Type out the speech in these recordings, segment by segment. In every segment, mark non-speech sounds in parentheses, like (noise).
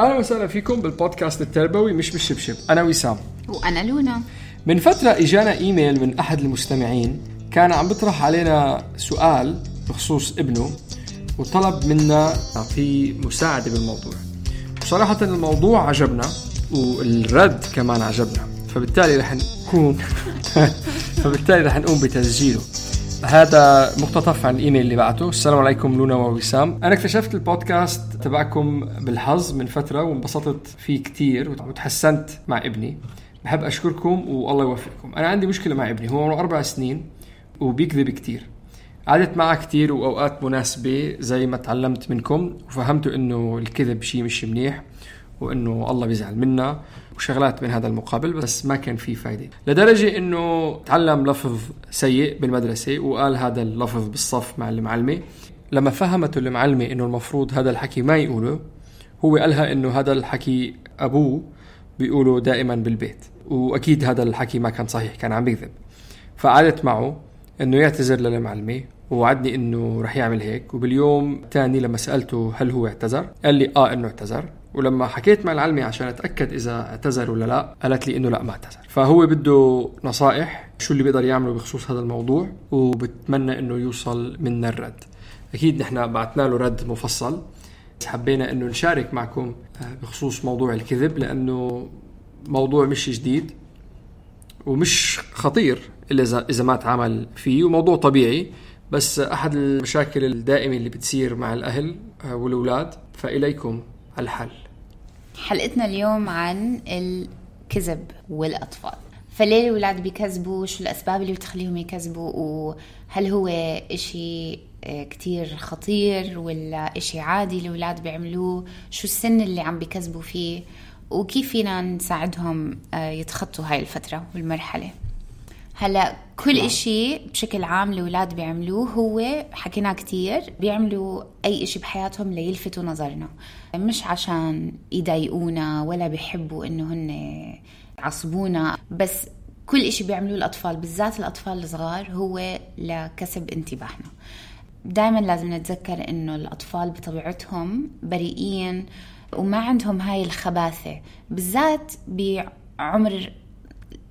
أهلا وسهلا فيكم بالبودكاست التربوي مش بالشبشب. أنا وسام. وأنا لونا. من فترة إجانا إيميل من أحد المستمعين. كان عم بيطرح علينا سؤال بخصوص ابنه وطلب منا في مساعدة بالموضوع. بصراحة الموضوع عجبنا والرد كمان عجبنا. فبالتالي رح نكون (laughs) فبالتالي رح نقوم بتسجيله. هذا مقتطف عن الإيميل اللي بعته. السلام عليكم لونا ووسام. أنا اكتشفت البودكاست تبعكم بالحظ من فترة وانبسطت فيه كتير وتحسنت مع ابني. بحب أشكركم والله يوفقكم. أنا عندي مشكلة مع ابني هو عمره أربع سنين وبيكذب كتير. قعدت معه كتير وأوقات مناسبة زي ما تعلمت منكم وفهمتوا إنه الكذب شيء مش منيح. وإنه الله بيزعل منا وشغلات من هذا المقابل بس ما كان في فايدة. لدرجة إنه تعلم لفظ سيء بالمدرسة وقال هذا اللفظ بالصف مع المعلمة. لما فهمته المعلمة إنه المفروض هذا الحكي ما يقوله هو قالها إنه هذا الحكي أبوه بيقوله دائما بالبيت. وأكيد هذا الحكي ما كان صحيح كان عم بيكذب. فقعدت معه إنه يعتذر للمعلمة ووعدني إنه رح يعمل هيك. وباليوم الثاني لما سألته هل هو اعتذر قال لي آه إنه اعتذر. ولما حكيت مع العلمي عشان أتأكد إذا اعتذر ولا لا قالت لي إنه لا ما اعتذر. فهو بده نصائح شو اللي بيقدر يعمله بخصوص هذا الموضوع وبتمنى إنه يوصل منا الرد. أكيد نحن بعثنا له رد مفصل. حبينا إنه نشارك معكم بخصوص موضوع الكذب لأنه موضوع مش جديد ومش خطير إلا اذا ما تعامل فيه وموضوع طبيعي. بس أحد المشاكل الدائمة اللي بتصير مع الأهل والأولاد فإليكم. الحل. حلقتنا اليوم عن الكذب والأطفال. فليه الأولاد بيكذبوا؟ شو الأسباب اللي بتخليهم يكذبوا؟ وهل هو إشي كتير خطير ولا إشي عادي الأولاد بيعملوه؟ شو السن اللي عم بيكذبوا فيه؟ وكيف فينا نساعدهم يتخطوا هاي الفترة والمرحلة؟ هلا كل إشي بشكل عام الأولاد بيعملوه هو حكيناه كتير بيعملوا أي إشي بحياتهم ليلفتوا نظرنا. مش عشان يضايقونا ولا بيحبوا إنه هن يعصبونا بس كل إشي بيعملوه الأطفال بالذات الأطفال الصغار هو لكسب انتباهنا. دائما لازم نتذكر إنه الأطفال بطبيعتهم بريئين وما عندهم هاي الخباثة بالذات بعمر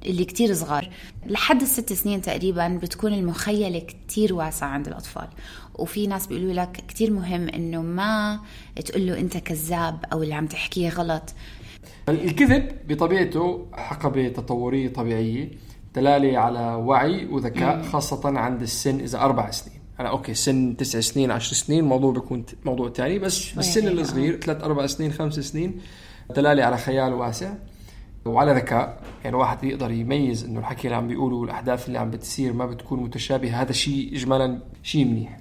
اللي كتير صغار. لحد الست سنين تقريبا بتكون المخيلة كتير واسعة عند الأطفال. وفي ناس بيقولوا لك كتير مهم إنه ما تقول له أنت كذاب أو اللي عم تحكيه غلط. الكذب بطبيعته حقبة تطورية طبيعية دلالة على وعي وذكاء خاصة عند السن إذا أربع سنين. أنا أوكي سن تسع سنين عشر سنين موضوع بيكون موضوع تاني بس بالسن الصغير ثلاث أربع سنين خمس سنين دلالة على خيال واسع. وعلى ذكاء يعني واحد يقدر يميز إنه الحكي اللي عم بيقوله والأحداث اللي عم بتصير ما بتكون متشابهة هذا شيء اجمالا شيء منيح.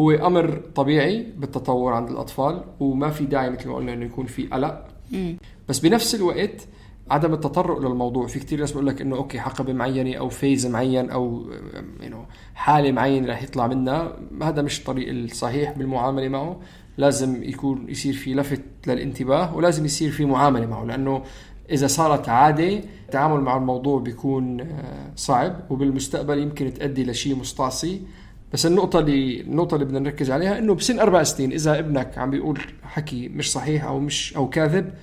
هو أمر طبيعي بالتطور عند الأطفال وما في داعي مثل ما قلنا إنه يكون في قلق. بس بنفس الوقت عدم التطرق للموضوع. في كثير ناس بيقول لك إنه أوكي حقبة معينة أو phase معين أو يعني حالة معينة رح يطلع منها. هذا مش الطريق الصحيح بالمعاملة معه. لازم يكون يصير في لفت للانتباه ولازم يصير في معاملة معه لأنه إذا صارت عادة التعامل مع الموضوع بيكون صعب وبالمستقبل يمكن تؤدي لشيء مستعصي بس النقطة اللي النقطة اللي بدنا نركز عليها إنه بسن أربع سنين إذا ابنك عم بيقول حكي مش صحيح أو مش أو كاذب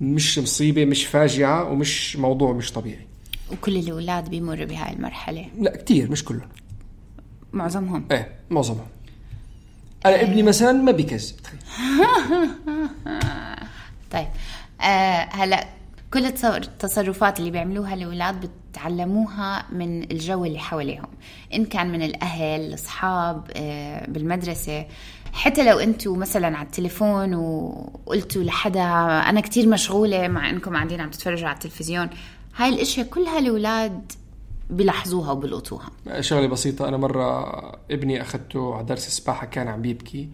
مش مصيبة مش فاجعة ومش موضوع مش طبيعي. وكل الأولاد بيمروا بهاي المرحلة؟ لا كتير مش كلهم. معظمهم؟ إيه معظمهم. أنا ابني مثلا ما بيكذب طيب (laughs) طيب آه هلا كل التصرفات اللي بيعملوها الأولاد بتعلموها من الجو اللي حواليهم. إن كان من الأهل الأصحاب آه بالمدرسة. حتى لو أنتم مثلا على التليفون وقلتوا لحدا أنا كتير مشغولة مع إنكم قاعدين عم تتفرجوا على التلفزيون. هاي الأشياء كلها الأولاد بيلاحظوها وبيلقطوها. شغلة بسيطة. أنا مرة ابني أخذته على درس سباحه كان عم بيبكي.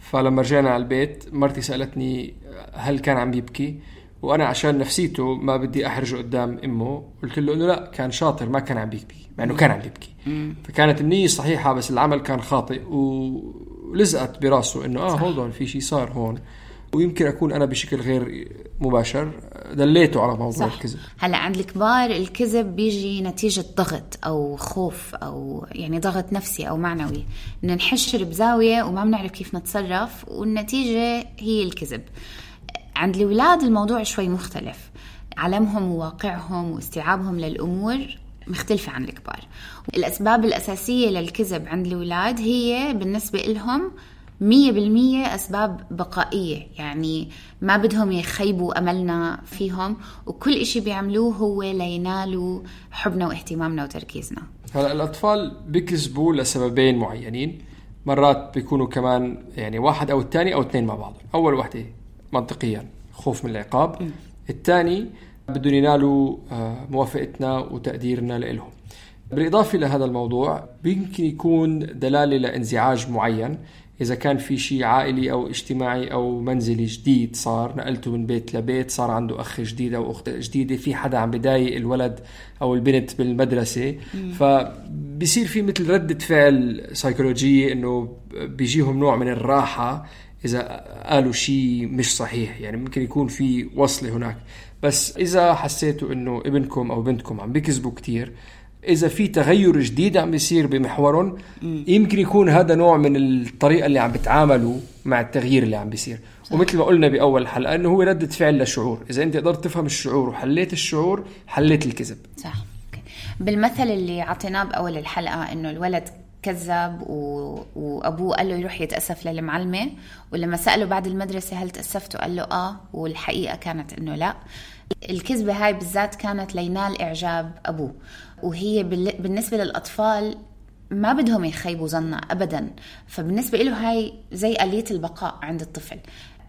فلما رجعنا على البيت مرتي سألتني هل كان عم بيبكي. وأنا عشان نفسيته ما بدي احرجه قدام أمه قلت له إنه لا كان شاطر ما كان عم بيبكي مع إنه كان عم بيبكي فكانت النية صحيحة بس العمل كان خاطئ ولزقت براسه إنه آه هولد في شيء صار هون. ويمكن أكون أنا بشكل غير مباشر دليته على موضوع صح. الكذب. هلا عند الكبار الكذب بيجي نتيجة ضغط أو خوف أو يعني ضغط نفسي أو معنوي. بدنا نحشر بزاويه وما بنعرف كيف نتصرف والنتيجة هي الكذب. عند الاولاد الموضوع شوي مختلف. علمهم وواقعهم واستيعابهم للأمور مختلفة عن الكبار. الأسباب الأساسية للكذب عند الأولاد هي بالنسبة لهم مية بالمية أسباب بقائية. يعني ما بدهم يخيبوا أملنا فيهم وكل إشي بيعملوه هو لينالوا حبنا واهتمامنا وتركيزنا. هلا الأطفال بيكذبوا لسببين معينين. مرات بيكونوا كمان يعني واحد أو الثاني أو اثنين مع بعض. أول وحدة منطقيا خوف من العقاب. الثاني بدهم ينالوا آه، موافقتنا وتقديرنا لهم بالإضافة لهذا الموضوع يمكن يكون دلالة لانزعاج معين. إذا كان في شيء عائلي أو اجتماعي أو منزلي جديد صار نقلته من بيت لبيت صار عنده أخ جديد أو أخت جديدة في حدا عم بضايق الولد أو البنت بالمدرسة. فبصير في مثل ردة فعل سيكولوجية إنه بيجيهم نوع من الراحة. إذا قالوا شيء مش صحيح يعني ممكن يكون في وصلة هناك. بس إذا حسيتوا إنه ابنكم أو بنتكم عم بيكذبوا كتير إذا في تغير جديد عم بيصير بمحورهم يمكن يكون هذا نوع من الطريقة اللي عم بتعاملوا مع التغيير اللي عم بيصير. ومثل ما قلنا بأول حلقة إنه هو ردة فعل للشعور إذا أنت قدرت تفهم الشعور وحليت الشعور حليت الكذب. صح. بالمثل اللي اعطيناه بأول الحلقة إنه الولد كذب و... وأبوه قال له يروح يتأسف للمعلمة ولما سأله بعد المدرسة هل تاسفتوا قال له آه والحقيقة كانت إنه لا. الكذبة هاي بالذات كانت لينال إعجاب أبوه. وهي بالنسبة للأطفال ما بدهم يخيبوا ظننا ابدا. فبالنسبة له هاي زي آلية البقاء عند الطفل.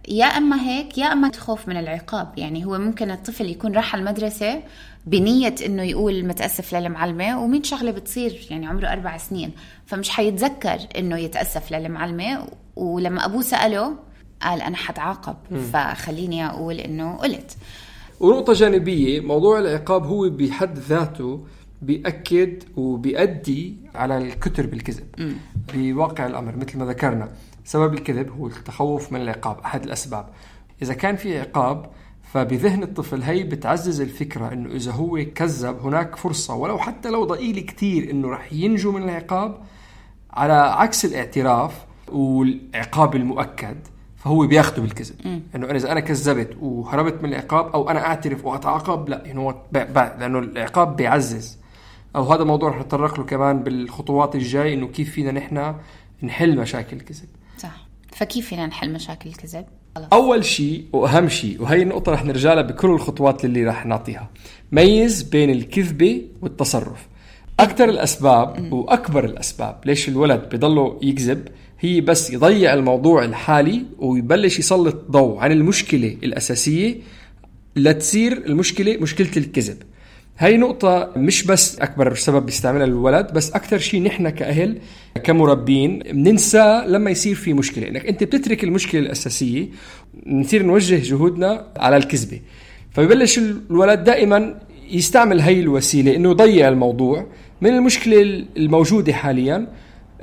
يا أما هيك يا أما خوف من العقاب. يعني هو ممكن الطفل يكون راح المدرسة بنية إنه يقول متأسف للمعلمة ومين شغلة بتصير؟ يعني عمره أربع سنين. فمش حيتذكر إنه يتأسف للمعلمة ولما أبوه سأله قال أنا حتعاقب. فخليني أقول إنه قلت. ونقطة جانبية موضوع العقاب هو بحد ذاته بيأكد وبيأدي على الكتر بالكذب. بواقع الأمر مثل ما ذكرنا. سبب الكذب هو التخوف من العقاب أحد الأسباب. إذا كان في عقاب فبذهن الطفل هي بتعزز الفكرة إنه إذا هو كذب هناك فرصة ولو حتى لو ضئيلة كتير إنه رح ينجو من العقاب على عكس الاعتراف والعقاب المؤكد فهو بياخده بالكذب. إنه أنا إذا أنا كذبت وهربت من العقاب أو أنا أعترف وأتعاقب لا يعني هو لأنه العقاب بيعزز. أو هذا موضوع رح نتطرق له كمان بالخطوات الجاي إنه كيف فينا نحن نحل مشاكل الكذب. صح. فكيف فينا نحل مشاكل الكذب؟ أول شيء وأهم شيء وهي النقطة رح نرجع لها بكل الخطوات اللي رح نعطيها. ميز بين الكذبه والتصرف. أكثر الأسباب وأكبر الأسباب ليش الولد بضله يكذب هي بس يضيع الموضوع الحالي ويبلش يسلط ضوء عن المشكلة الأساسية لتصير المشكلة مشكلة الكذب. هاي نقطة مش بس أكبر سبب بيستعملها الولد بس أكثر شيء نحن كأهل كمربين بننسى لما يصير في مشكلة. إنك أنت بتترك المشكلة الأساسية نصير نوجه جهودنا على الكذبة. فبيبلش الولد دائما يستعمل هاي الوسيلة إنه يضيع الموضوع من المشكلة الموجودة حاليا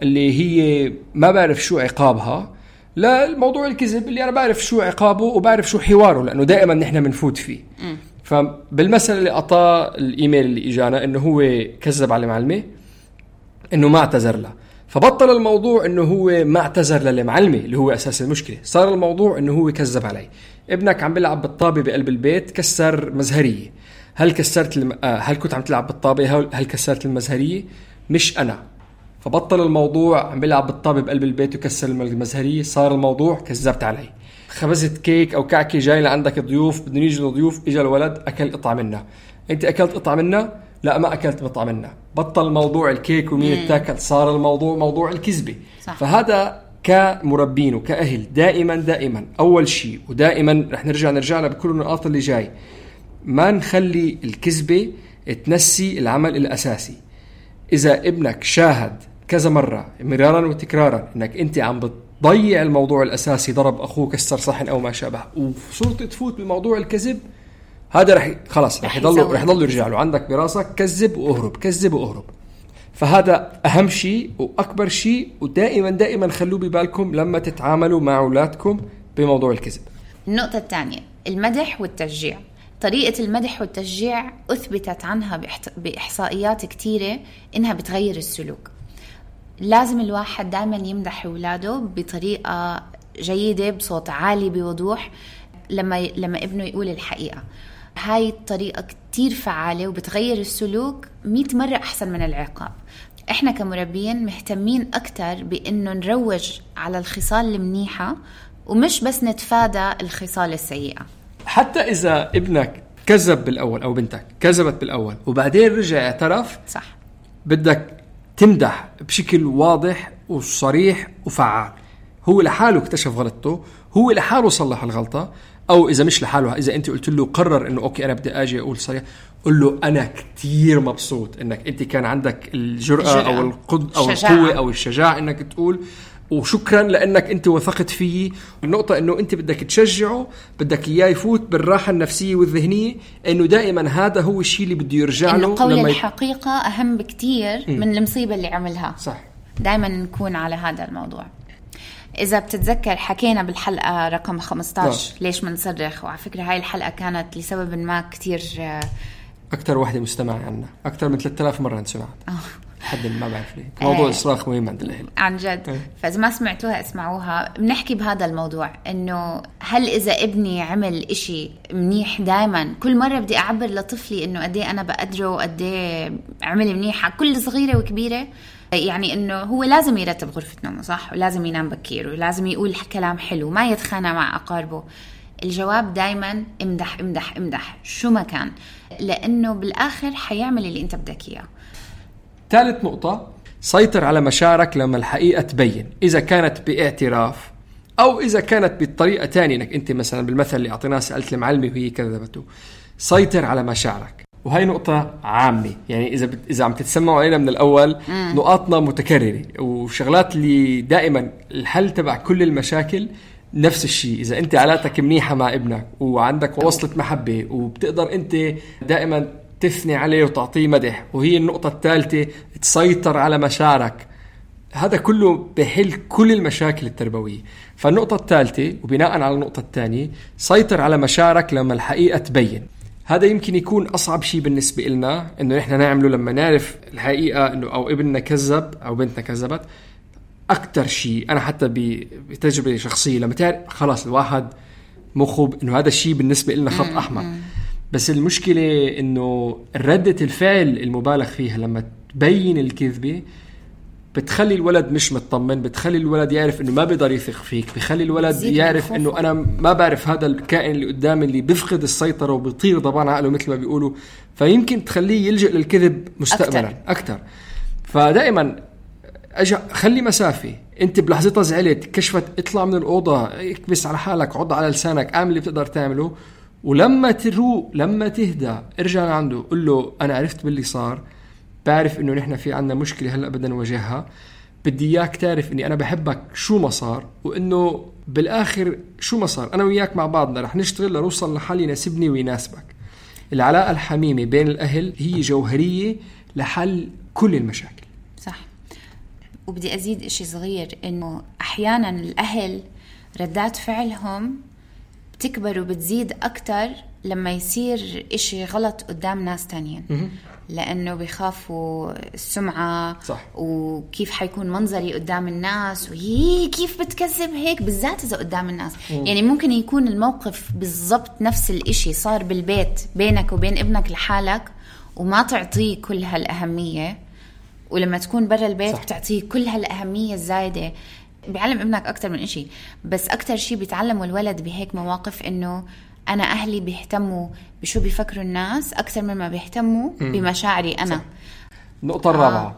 اللي هي ما بعرف شو عقابها للموضوع الكذب اللي أنا بعرف شو عقابه وبعرف شو حواره لأنه دائما نحن بنفوت فيه. م. فبالمثل اللي أعطاه الإيميل اللي إجانا إنه هو كذب على المعلمه إنه ما اعتذر لها فبطل الموضوع إنه هو ما اعتذر للمعلمه اللي هو أساس المشكلة. صار الموضوع إنه هو كذب علي. ابنك عم بيلعب بالطابة بقلب البيت كسر مزهرية. هل كسرت الم... آه هل كنت عم تلعب بالطابة؟ هل كسرت المزهرية؟ مش أنا. فبطل الموضوع عم بيلعب بالطابة بقلب البيت وكسر المزهرية. صار الموضوع كذبت علي. خبزت كيك أو كعكة جاي لعندك ضيوف بدهم يجوا ضيوف اجى الولد اكل قطعة منها. أنت أكلت قطعة منها؟ لا ما أكلت قطعة منها. بطل موضوع الكيك ومين بتاكل صار الموضوع موضوع الكذبة. فهذا كمربين وكأهل دائما دائما أول شيء ودائما رح نرجع نرجع لها بكل النقاط اللي جاي. ما نخلي الكذبة تنسي العمل الأساسي. إذا ابنك شاهد كذا مرة مرارا وتكرارا إنك أنت عم بتضيع الموضوع الأساسي ضرب اخوه كسر صحن أو ما شابه. وصرت تفوت بموضوع الكذب هذا رح خلاص رح يضل رح يضل يرجع له. عندك براسك كذب وأهرب كذب وأهرب. فهذا أهم شيء وأكبر شيء ودائما دائما خلوه ببالكم لما تتعاملوا مع أولادكم بموضوع الكذب. النقطة الثانية المدح والتشجيع. طريقة المدح والتشجيع أثبتت عنها بإحصائيات كتيرة إنها بتغير السلوك. لازم الواحد دائما يمدح أولاده بطريقة جيدة بصوت عالي بوضوح لما لما ابنه يقول الحقيقة. هاي الطريقة كتير فعالة وبتغير السلوك مئة مرة أحسن من العقاب. إحنا كمربين مهتمين أكثر بإنه نروج على الخصال المنيحة ومش بس نتفادى الخصال السيئة. حتى إذا ابنك كذب بالأول أو بنتك كذبت بالأول وبعدين رجع اعترف صح. بدك تمدح بشكل واضح وصريح وفعال هو لحاله اكتشف غلطته هو لحاله صلح الغلطة أو إذا مش لحاله إذا أنت قلت له قرر إنه أوكي أنا بدي أجي أقول صريح قل له أنا كتير مبسوط إنك أنت كان عندك الجرأة, الجرأة. أو القد أو الشجاعة. القوة أو الشجاعة إنك تقول وشكرا لأنك أنت وثقت فيي. النقطة إنه أنت بدك تشجعه بدك إياه يفوت بالراحة النفسية والذهنية إنه دائما هذا هو الشيء اللي بده يرجع له قول لما الحقيقة أهم بكتير من المصيبة اللي عملها. صح. دائما نكون على هذا الموضوع. إذا بتتذكر حكينا بالحلقة رقم 15 ليش منصرخ وعلى فكرة هاي الحلقة كانت لسبب ما كتير آه، أكثر وحدة مستمعة عنا. أكثر من 3000 مرة انسمعت. حد ما بعرف ليه. آه. موضوع الصراخ مهم عند الأهل. عن جد. فإذا ما سمعتوها اسمعوها. بنحكي بهذا الموضوع إنه هل إذا ابني عمل إشي منيح دائما كل مرة بدي أعبر لطفلي إنه قد إيه أنا بقدره وقد إيه عمل منيح على كل صغيرة وكبيرة يعني إنه هو لازم يرتب غرفة نومه صح؟ ولازم ينام بكير ولازم يقول كلام حلو ما يتخانق مع أقاربه. الجواب دائما امدح امدح امدح. شو ما كان. لأنه بالآخر حيعمل اللي أنت بدك إياه. ثالث نقطة. سيطر على مشاعرك لما الحقيقة تبين. إذا كانت باعتراف أو إذا كانت بطريقة تانية إنك أنت مثلا بالمثل اللي أعطيناه سألت المعلمة وهي كذبته. سيطر على مشاعرك وهي نقطة عامة. يعني إذا بت... إذا عم تتسمعوا علينا من الأول نقاطنا متكررة. وشغلات اللي دائما الحل تبع كل المشاكل نفس الشيء. إذا أنت علاقتك منيحة مع ابنك وعندك وصلة محبة وبتقدر أنت دائما تثني عليه وتعطيه مدح وهي النقطة الثالثة تسيطر على مشاعرك. هذا كله بحل كل المشاكل التربوية. فالنقطة الثالثة وبناء على النقطة الثانية سيطر على مشاعرك لما الحقيقة تبين. هذا يمكن يكون أصعب شيء بالنسبة لنا إنه نحن نعمله لما نعرف الحقيقة إنه أو ابننا كذب أو بنتنا كذبت. أكثر شيء أنا حتى ب- بتجربة شخصية لما تعرف خلاص الواحد مخه إنه هذا الشيء بالنسبة لنا خط أحمر بس المشكلة إنه ردة الفعل المبالغ فيها لما تبين الكذبة بتخلي الولد مش مطمن بتخلي الولد يعرف إنه ما بيقدر يثق فيك بخلي الولد يعرف. إنه أنا ما بعرف هذا الكائن اللي قدامي اللي بيفقد السيطرة وبيطير ضبان عقله مثل ما بيقولوا فيمكن تخليه يلجأ للكذب مستقبلا. أكثر فدائما أجا خلي مسافه أنت بلحظتها زعلت كشفت اطلع من الأوضة اكبس على حالك عض على لسانك اعمل اللي بتقدر تعمله. ولما تروق لما تهدى ارجع لعنده قل له أنا عرفت باللي صار. بعرف إنه نحن في عنا مشكلة هلأ بدنا نواجهها. بدي إياك تعرف إني أنا بحبك شو ما صار وإنه بالآخر شو ما صار أنا وياك مع بعضنا رح نشتغل لنوصل لحل يناسبني ويناسبك. العلاقة الحميمة بين الأهل هي جوهرية لحل كل المشاكل. وبدي أزيد إشي صغير إنه أحيانا الأهل ردات فعلهم بتكبر وبتزيد أكتر لما يصير إشي غلط قدام ناس تانيين. لأنه بيخافوا السمعة صح. وكيف حيكون منظري قدام الناس وهي كيف بتكذب هيك بالذات إذا قدام الناس. يعني ممكن يكون الموقف بالضبط نفس الإشي صار بالبيت بينك وبين ابنك لحالك وما تعطيه كل هالأهمية. ولما تكون برا البيت صح. صح. بتعطيه كل هالأهمية الزايدة بيعلم ابنك أكثر من إشي بس أكثر شيء بيتعلمه الولد بهيك مواقف إنه أنا أهلي بيهتموا بشو بيفكروا الناس أكثر مما بيهتموا بمشاعري أنا النقطة الرابعة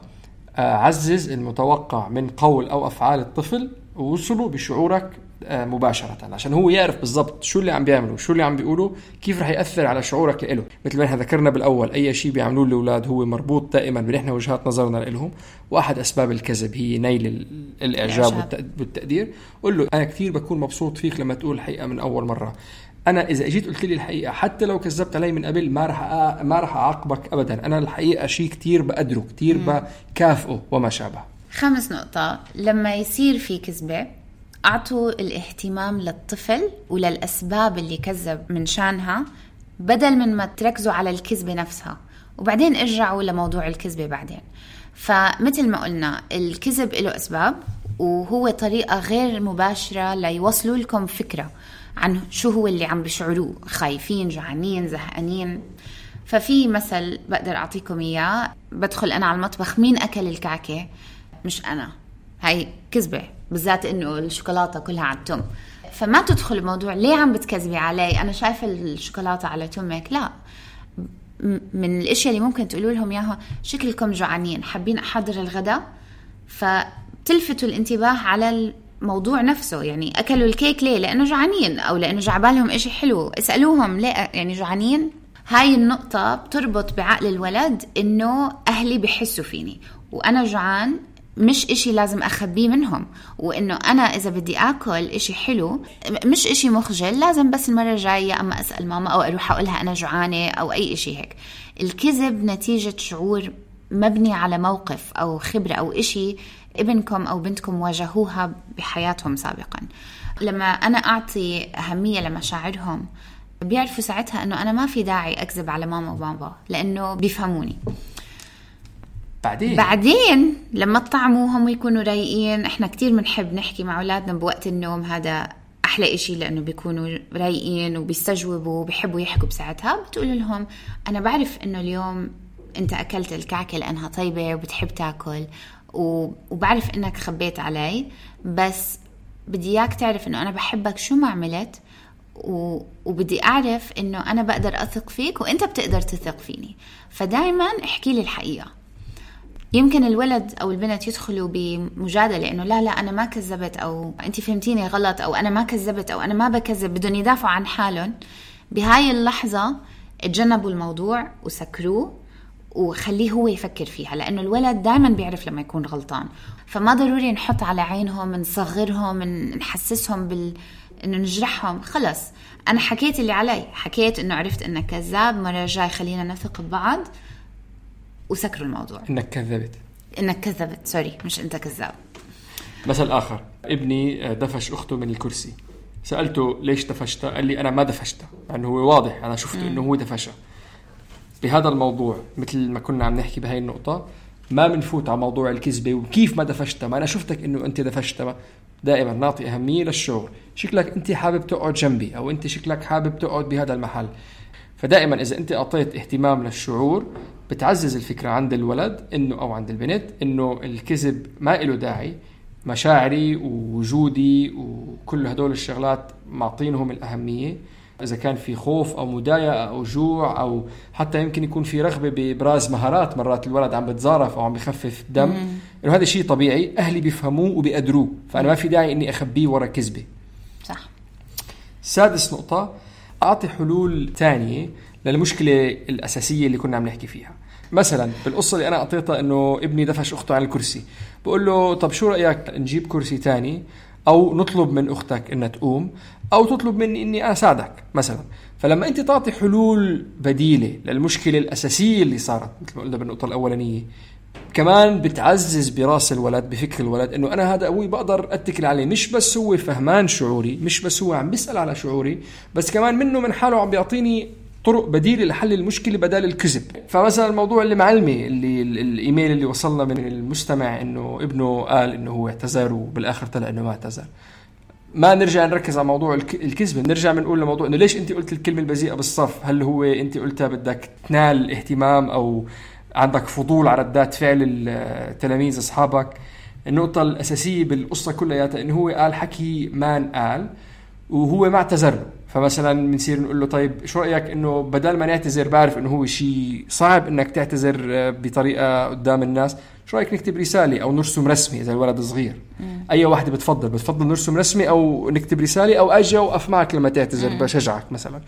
آه. عزز المتوقع من قول أو أفعال الطفل ووصله بشعورك آه، مباشرة عشان هو يعرف بالضبط شو اللي عم بيعملوا شو اللي عم بيقولوا كيف رح يأثر على شعورك له مثل ما إحنا ذكرنا بالأول أي شيء بيعملوه الأولاد هو مربوط دائما بنحن وجهات نظرنا لهم وأحد أسباب الكذب هي نيل الإعجاب والتقدير. قل له أنا كثير بكون مبسوط فيك لما تقول الحقيقة من أول مرة. أنا إذا إجيت قلت لي الحقيقة حتى لو كذبت علي من قبل ما راح ما راح أعاقبك ابدا. أنا الحقيقة شيء كثير بقدره كثير بكافئه وما شابه. خامس نقطة. لما يصير في كذبة أعطوا الاهتمام للطفل وللأسباب اللي كذب من شانها بدل من ما تركزوا على الكذبة نفسها. وبعدين ارجعوا لموضوع الكذبة بعدين. فمثل ما قلنا الكذب له أسباب وهو طريقة غير مباشرة ليوصلوا لكم فكرة عن شو هو اللي عم بيشعروه خايفين جوعانين زهقانين. ففي مثل بقدر أعطيكم إياه. بدخل أنا على المطبخ مين أكل الكعكة؟ مش أنا. هاي كذبة بالذات إنه الشوكولاتة كلها على التم فما تدخل الموضوع ليه عم بتكذبي علي؟ أنا شايفة الشوكولاتة على تمك لا. من الأشياء اللي ممكن تقولوا لهم إياها شكلكم جوعانين حابين أحضر الغداء فتلفتوا الانتباه على الموضوع نفسه يعني أكلوا الكيك ليه؟ لأنه جوعانين أو لأنه جعبالهم إشي حلو. اسألوهم ليه يعني جوعانين؟ هاي النقطة بتربط بعقل الولد إنه أهلي بحسوا فيني. وأنا جوعان مش إشي لازم أخبيه منهم. وإنه أنا إذا بدي آكل إشي حلو مش إشي مخجل لازم بس المرة الجاية أما أسأل ماما أو أروح أقولها أنا جوعانة أو أي إشي هيك. الكذب نتيجة شعور مبني على موقف أو خبرة أو إشي ابنكم أو بنتكم واجهوها بحياتهم سابقا. لما أنا أعطي أهمية لمشاعرهم بيعرفوا ساعتها إنه أنا ما في داعي أكذب على ماما وبابا لأنه بيفهموني. بعدين؟ بعدين لما تطعموهم ويكونوا رايقين إحنا كتير بنحب نحكي مع أولادنا بوقت النوم هذا أحلى إشي لأنه بيكونوا رايقين وبيستجوبوا وبيحبوا يحكوا بساعتها. بتقول لهم أنا بعرف إنه اليوم أنت أكلت الكعكة لأنها طيبة وبتحب تاكل وبعرف إنك خبيت علي بس بدي إياك تعرف إنه أنا بحبك شو ما عملت و... وبدي أعرف إنه أنا بقدر أثق فيك وأنت بتقدر تثق فيني. فدائما احكي لي الحقيقة. يمكن الولد أو البنت يدخلوا بمجادلة إنه لا لا أنا ما كذبت أو أنت فهمتيني غلط أو أنا ما كذبت أو أنا ما بكذب بدهم يدافعوا عن حالهم. بهاي اللحظة تجنبوا الموضوع وسكروه وخليه هو يفكر فيها لأنه الولد دائما بيعرف لما يكون غلطان. فما ضروري نحط على عينهم نصغرهم نحسسهم بال إنه نجرحهم. خلص. أنا حكيت اللي علي. حكيت إنه عرفت انك كذاب مرة جاي خلينا نثق ببعض. وسكروا الموضوع. إنك كذبت. إنك كذبت. سوري مش أنت كذاب. مثل اخر ابني دفش أخته من الكرسي. سألته ليش دفشتها قال لي أنا ما دفشتها يعني هو واضح أنا شفت إنه هو دفشها بهذا الموضوع مثل ما كنا عم نحكي بهاي النقطة ما بنفوت على موضوع الكذبة وكيف ما دفشتها ما أنا شفتك إنه أنت دفشتها دائما نعطي أهمية للشعور شكلك أنت حابب تقعد جنبي أو أنت شكلك حابب تقعد بهذا المحل. فدائما إذا أنت أعطيت اهتمام للشعور بتعزز الفكرة عند الولد إنه أو عند البنت إنه الكذب ما له داعي. مشاعري ووجودي وكل هدول الشغلات معطينهم الأهمية. إذا كان في خوف أو مضايقه أو جوع أو حتى يمكن يكون في رغبة بإبراز مهارات مرات الولد عم بتزارف أو عم بخفف دم. إنه هذا شيء طبيعي أهلي بيفهموه وبيقدروه فأنا ما في داعي إني أخبيه ورا كذبة. صح. سادس نقطة أعطي حلول ثانية للمشكلة الأساسية اللي كنا عم نحكي فيها. مثلا بالقصة اللي أنا أعطيتها إنه ابني دفش أخته عن الكرسي. بقول له طب شو رأيك نجيب كرسي ثاني أو نطلب من أختك إنها تقوم أو تطلب مني إني أساعدك مثلا. فلما أنت تعطي حلول بديلة للمشكلة الأساسية اللي صارت مثل ما قلنا بالنقطة الأولانية كمان بتعزز براس الولد بفكر الولد إنه أنا هذا أبوي بقدر أتكل عليه. مش بس هو فهمان شعوري مش بس هو عم بيسأل على شعوري بس كمان منه من حاله عم بيعطيني طرق بديله لحل المشكلة بدل الكذب. فمثلا الموضوع اللي معلمه اللي الإيميل اللي وصلنا من المستمع إنه ابنه قال إنه هو اعتذر وبالآخر طلع إنه ما اعتذر. ما نرجع نركز على موضوع الكذبه نرجع بنقول لموضوع إنه ليش أنت قلت الكلمة البذيئة بالصف؟ هل هو أنت قلتها بدك تنال اهتمام أو عندك فضول على ردات فعل التلاميذ أصحابك؟ النقطة الأساسية بالقصة كلياتها إنه هو قال حكي مان قال وهو ما اعتذر. له فمثلا بنصير نقول له طيب شو رأيك إنه بدل ما نعتذر بعرف إنه هو شيء صعب إنك تعتذر آه، بطريقة قدام الناس شو رأيك نكتب رسالة أو نرسم رسمي إذا الولد صغير؟ أي واحدة بتفضل بتفضل نرسم رسمي أو نكتب رسالة أو أجي أوقف معك لما تعتذر بشجعك مثلا.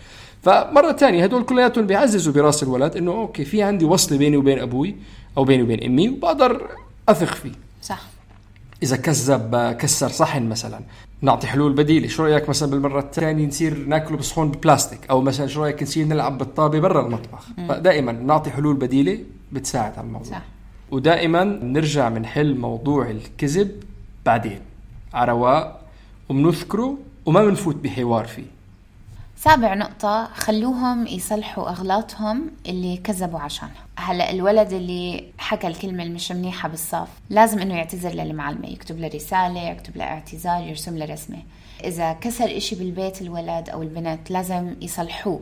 فمرة ثانية هدول كلياتهم بيعززوا براس الولد إنه أوكي في عندي وصلة بيني وبين أبوي أو بيني وبين أمي وبقدر أثق فيه. صح. إذا كذب كسر صحن مثلا. نعطي حلول بديلة. شو رأيك مثلا بالمرة الثانية نصير ناكله بصحون ببلاستيك؟ أو مثلا شو رأيك نصير نلعب بالطابة برا المطبخ؟ فدائما نعطي حلول بديلة بتساعد على الموضوع. صح. ودائما نرجع بنحل موضوع الكذب بعدين. على رواق وبنذكره وما بنفوت بحوار فيه. سابع نقطة خلوهم يصلحوا أغلاطهم اللي كذبوا عشانها هلا الولد اللي حكى الكلمة المش منيحة بالصف لازم إنه يعتذر للمعلمة. يكتب له رسالة يكتب له اعتذار يرسم له رسمة. إذا كسر إشي بالبيت الولد أو البنت لازم يصلحوه.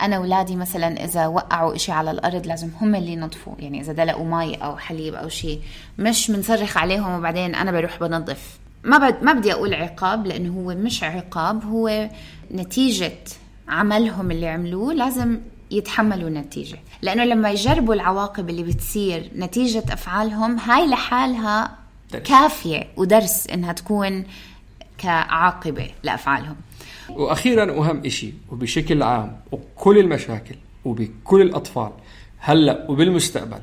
أنا أولادي مثلا إذا وقعوا إشي على الأرض لازم هم اللي ينظفوا يعني إذا دلقوا مي أو حليب أو شيء مش منصرخ عليهم وبعدين أنا بروح بنظف. ما ما بدي أقول عقاب لأنه هو مش عقاب هو نتيجة عملهم اللي عملوه لازم يتحملوا النتيجة لأنه لما يجربوا العواقب اللي بتصير نتيجة أفعالهم هاي لحالها درس. كافية ودرس إنها تكون كعاقبة لأفعالهم وأخيرا وأهم شيء وبشكل عام وكل المشاكل وبكل الأطفال هلأ وبالمستقبل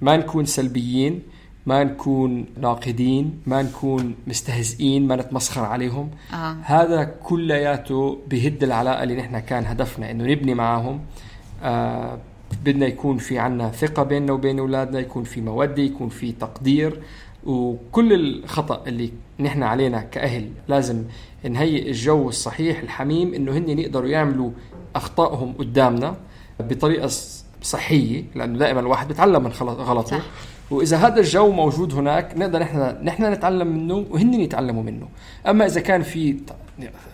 ما نكون سلبيين ما نكون ناقدين ما نكون مستهزئين ما نتمسخر عليهم آه. هذا كلياته بهد العلاقه اللي نحن كان هدفنا إنه نبني معاهم آه بدنا يكون في عنا ثقة بيننا وبين أولادنا يكون في مودة يكون في تقدير وكل الخطأ اللي نحن علينا كأهل لازم نهيئ الجو الصحيح الحميم إنه هن يقدروا يعملوا أخطائهم قدامنا بطريقة صحية لأنه دائما الواحد بيتعلم من غلطه صح. وإذا هذا الجو موجود هناك نقدر نحن نحن نتعلم منه وهن يتعلموا منه. أما إذا كان في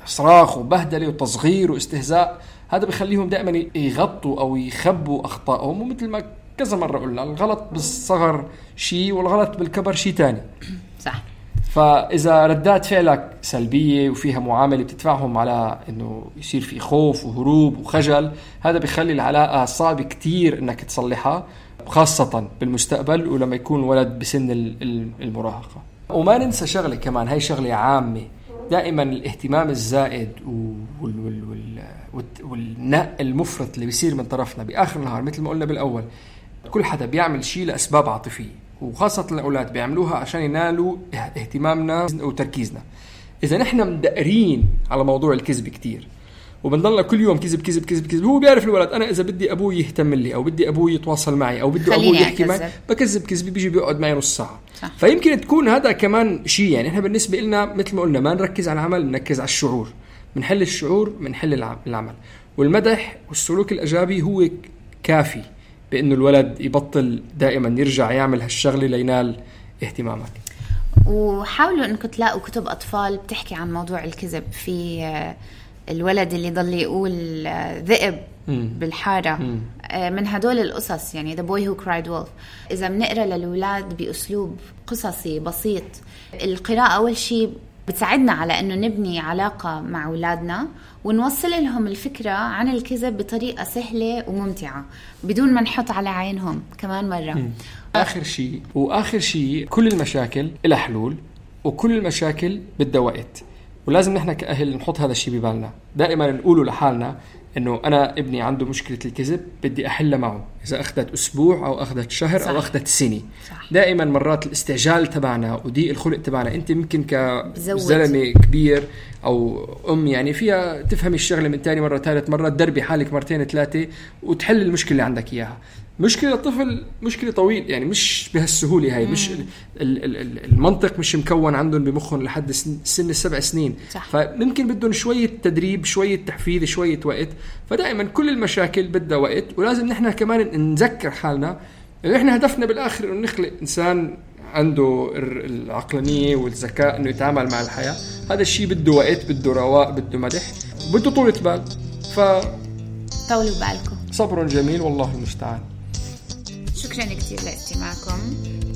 صراخ وبهدلة وتصغير واستهزاء هذا بخليهم دائما يغطوا أو يخبوا أخطائهم ومثل ما كذا مرة قلنا الغلط بالصغر شيء والغلط بالكبر شيء ثاني (clears throat) صح. فإذا ردات فعلك سلبية وفيها معاملة بتدفعهم على إنه يصير في خوف وهروب وخجل هذا بخلي العلاقة صعب كتير إنك تصلحها. خاصة بالمستقبل ولما يكون ولد بسن ال- ال- المراهقة. وما ننسى شغلة كمان هاي شغلة عامة. دائما الاهتمام الزائد وال وال وال والنق المفرط اللي بيصير من طرفنا بآخر النهار مثل ما قلنا بالأول كل حدا بيعمل شيء لأسباب عاطفية وخاصة الأولاد بيعملوها عشان ينالوا اه- اهتمامنا وتركيزنا. إذا نحن مدقرين على موضوع الكذب كتير وبنضلنا كل يوم كذب كذب كذب كذب. هو بيعرف الولد أنا إذا بدي أبوي يهتم لي أو بدي أبوي يتواصل معي أو بدي أبوي يحكي معي. بكذب كذبه بيجي بيقعد معي نص ساعة. صح. فيمكن تكون هذا كمان شيء يعني إحنا بالنسبة لنا مثل ما قلنا ما نركز على العمل نركز على الشعور. بنحل الشعور بنحل الع- العمل. والمدح والسلوك الإيجابي هو كافي بإنه الولد يبطل دائما يرجع يعمل هالشغلة لينال اهتمامك. وحاولوا إنكم تلاقوا كتب أطفال بتحكي عن موضوع الكذب في الولد اللي ضل يقول آه، ذئب بالحارة. آه، من هدول القصص يعني The Boy Who Cried Wolf. إذا بنقرأ للأولاد بأسلوب قصصي بسيط القراءة أول شيء بتساعدنا على إنه نبني علاقة مع أولادنا ونوصل لهم الفكرة عن الكذب بطريقة سهلة وممتعة بدون ما نحط على عينهم كمان مرة. آخر شيء وآخر شيء كل المشاكل لها حلول وكل المشاكل بدها وقت. ولازم نحن كأهل نحط هذا الشيء ببالنا دائما نقوله لحالنا إنه أنا ابني عنده مشكلة الكذب بدي احلها معه إذا أخذت أسبوع أو أخذت شهر صح. أو أخذت سنة صح. دائما مرات الاستعجال تبعنا وضيق الخلق تبعنا أنت ممكن. كزلمة كبير أو أم يعني فيها تفهمي الشغلة من ثاني مرة ثالث مرة تدربي حالك مرتين ثلاثة وتحل المشكلة اللي عندك إياها مشكلة الطفل مشكلة طويل يعني مش بهالسهولة هاي مش ال- ال- ال- المنطق مش مكون عندهم بمخهم لحد سن سن السبع سنين. صح. فممكن بدهم شوية تدريب شوية تحفيز شوية وقت. فدائما كل المشاكل بدها وقت ولازم نحن كمان نذكر حالنا إنه إحنا هدفنا بالآخر إنه نخلق إنسان عنده العقلانية والذكاء إنه يتعامل مع الحياة. هذا الشيء بده وقت بده رواق بده مدح بده طولة بال. طولوا بالكم. فصبر جميل والله المستعان. شكرا كثير لاستماعكم.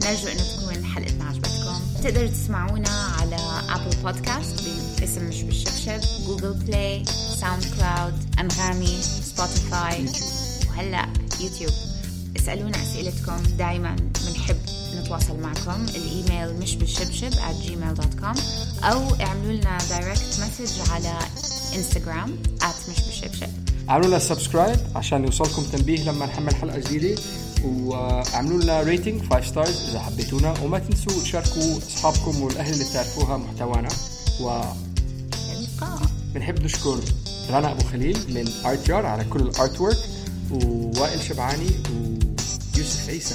نرجو إنه تكون حلقتنا عجبتكم تقدروا تسمعونا على ابل بودكاست باسم مش بالشبشب جوجل بلاي ساوند كلاود أنغامي سبوتيفاي وهلأ يوتيوب. اسألونا أسئلتكم. دائما بنحب نتواصل معكم. الإيميل مش بالشبشب at gmail.com أو اعملوا لنا direct message على انستغرام at مش بالشبشب. اعملوا لنا subscribe عشان يوصلكم تنبيه لما نحمل حلقة جديدة. وأعملوا لنا rating 5 stars إذا حبيتونا. وما تنسوا تشاركوا أصحابكم والأهل اللي بتعرفوها محتوانا. و بنحب نشكر رنا أبو خليل من art على كل ال artwork ووائل شبعاني ويوسف عيسى.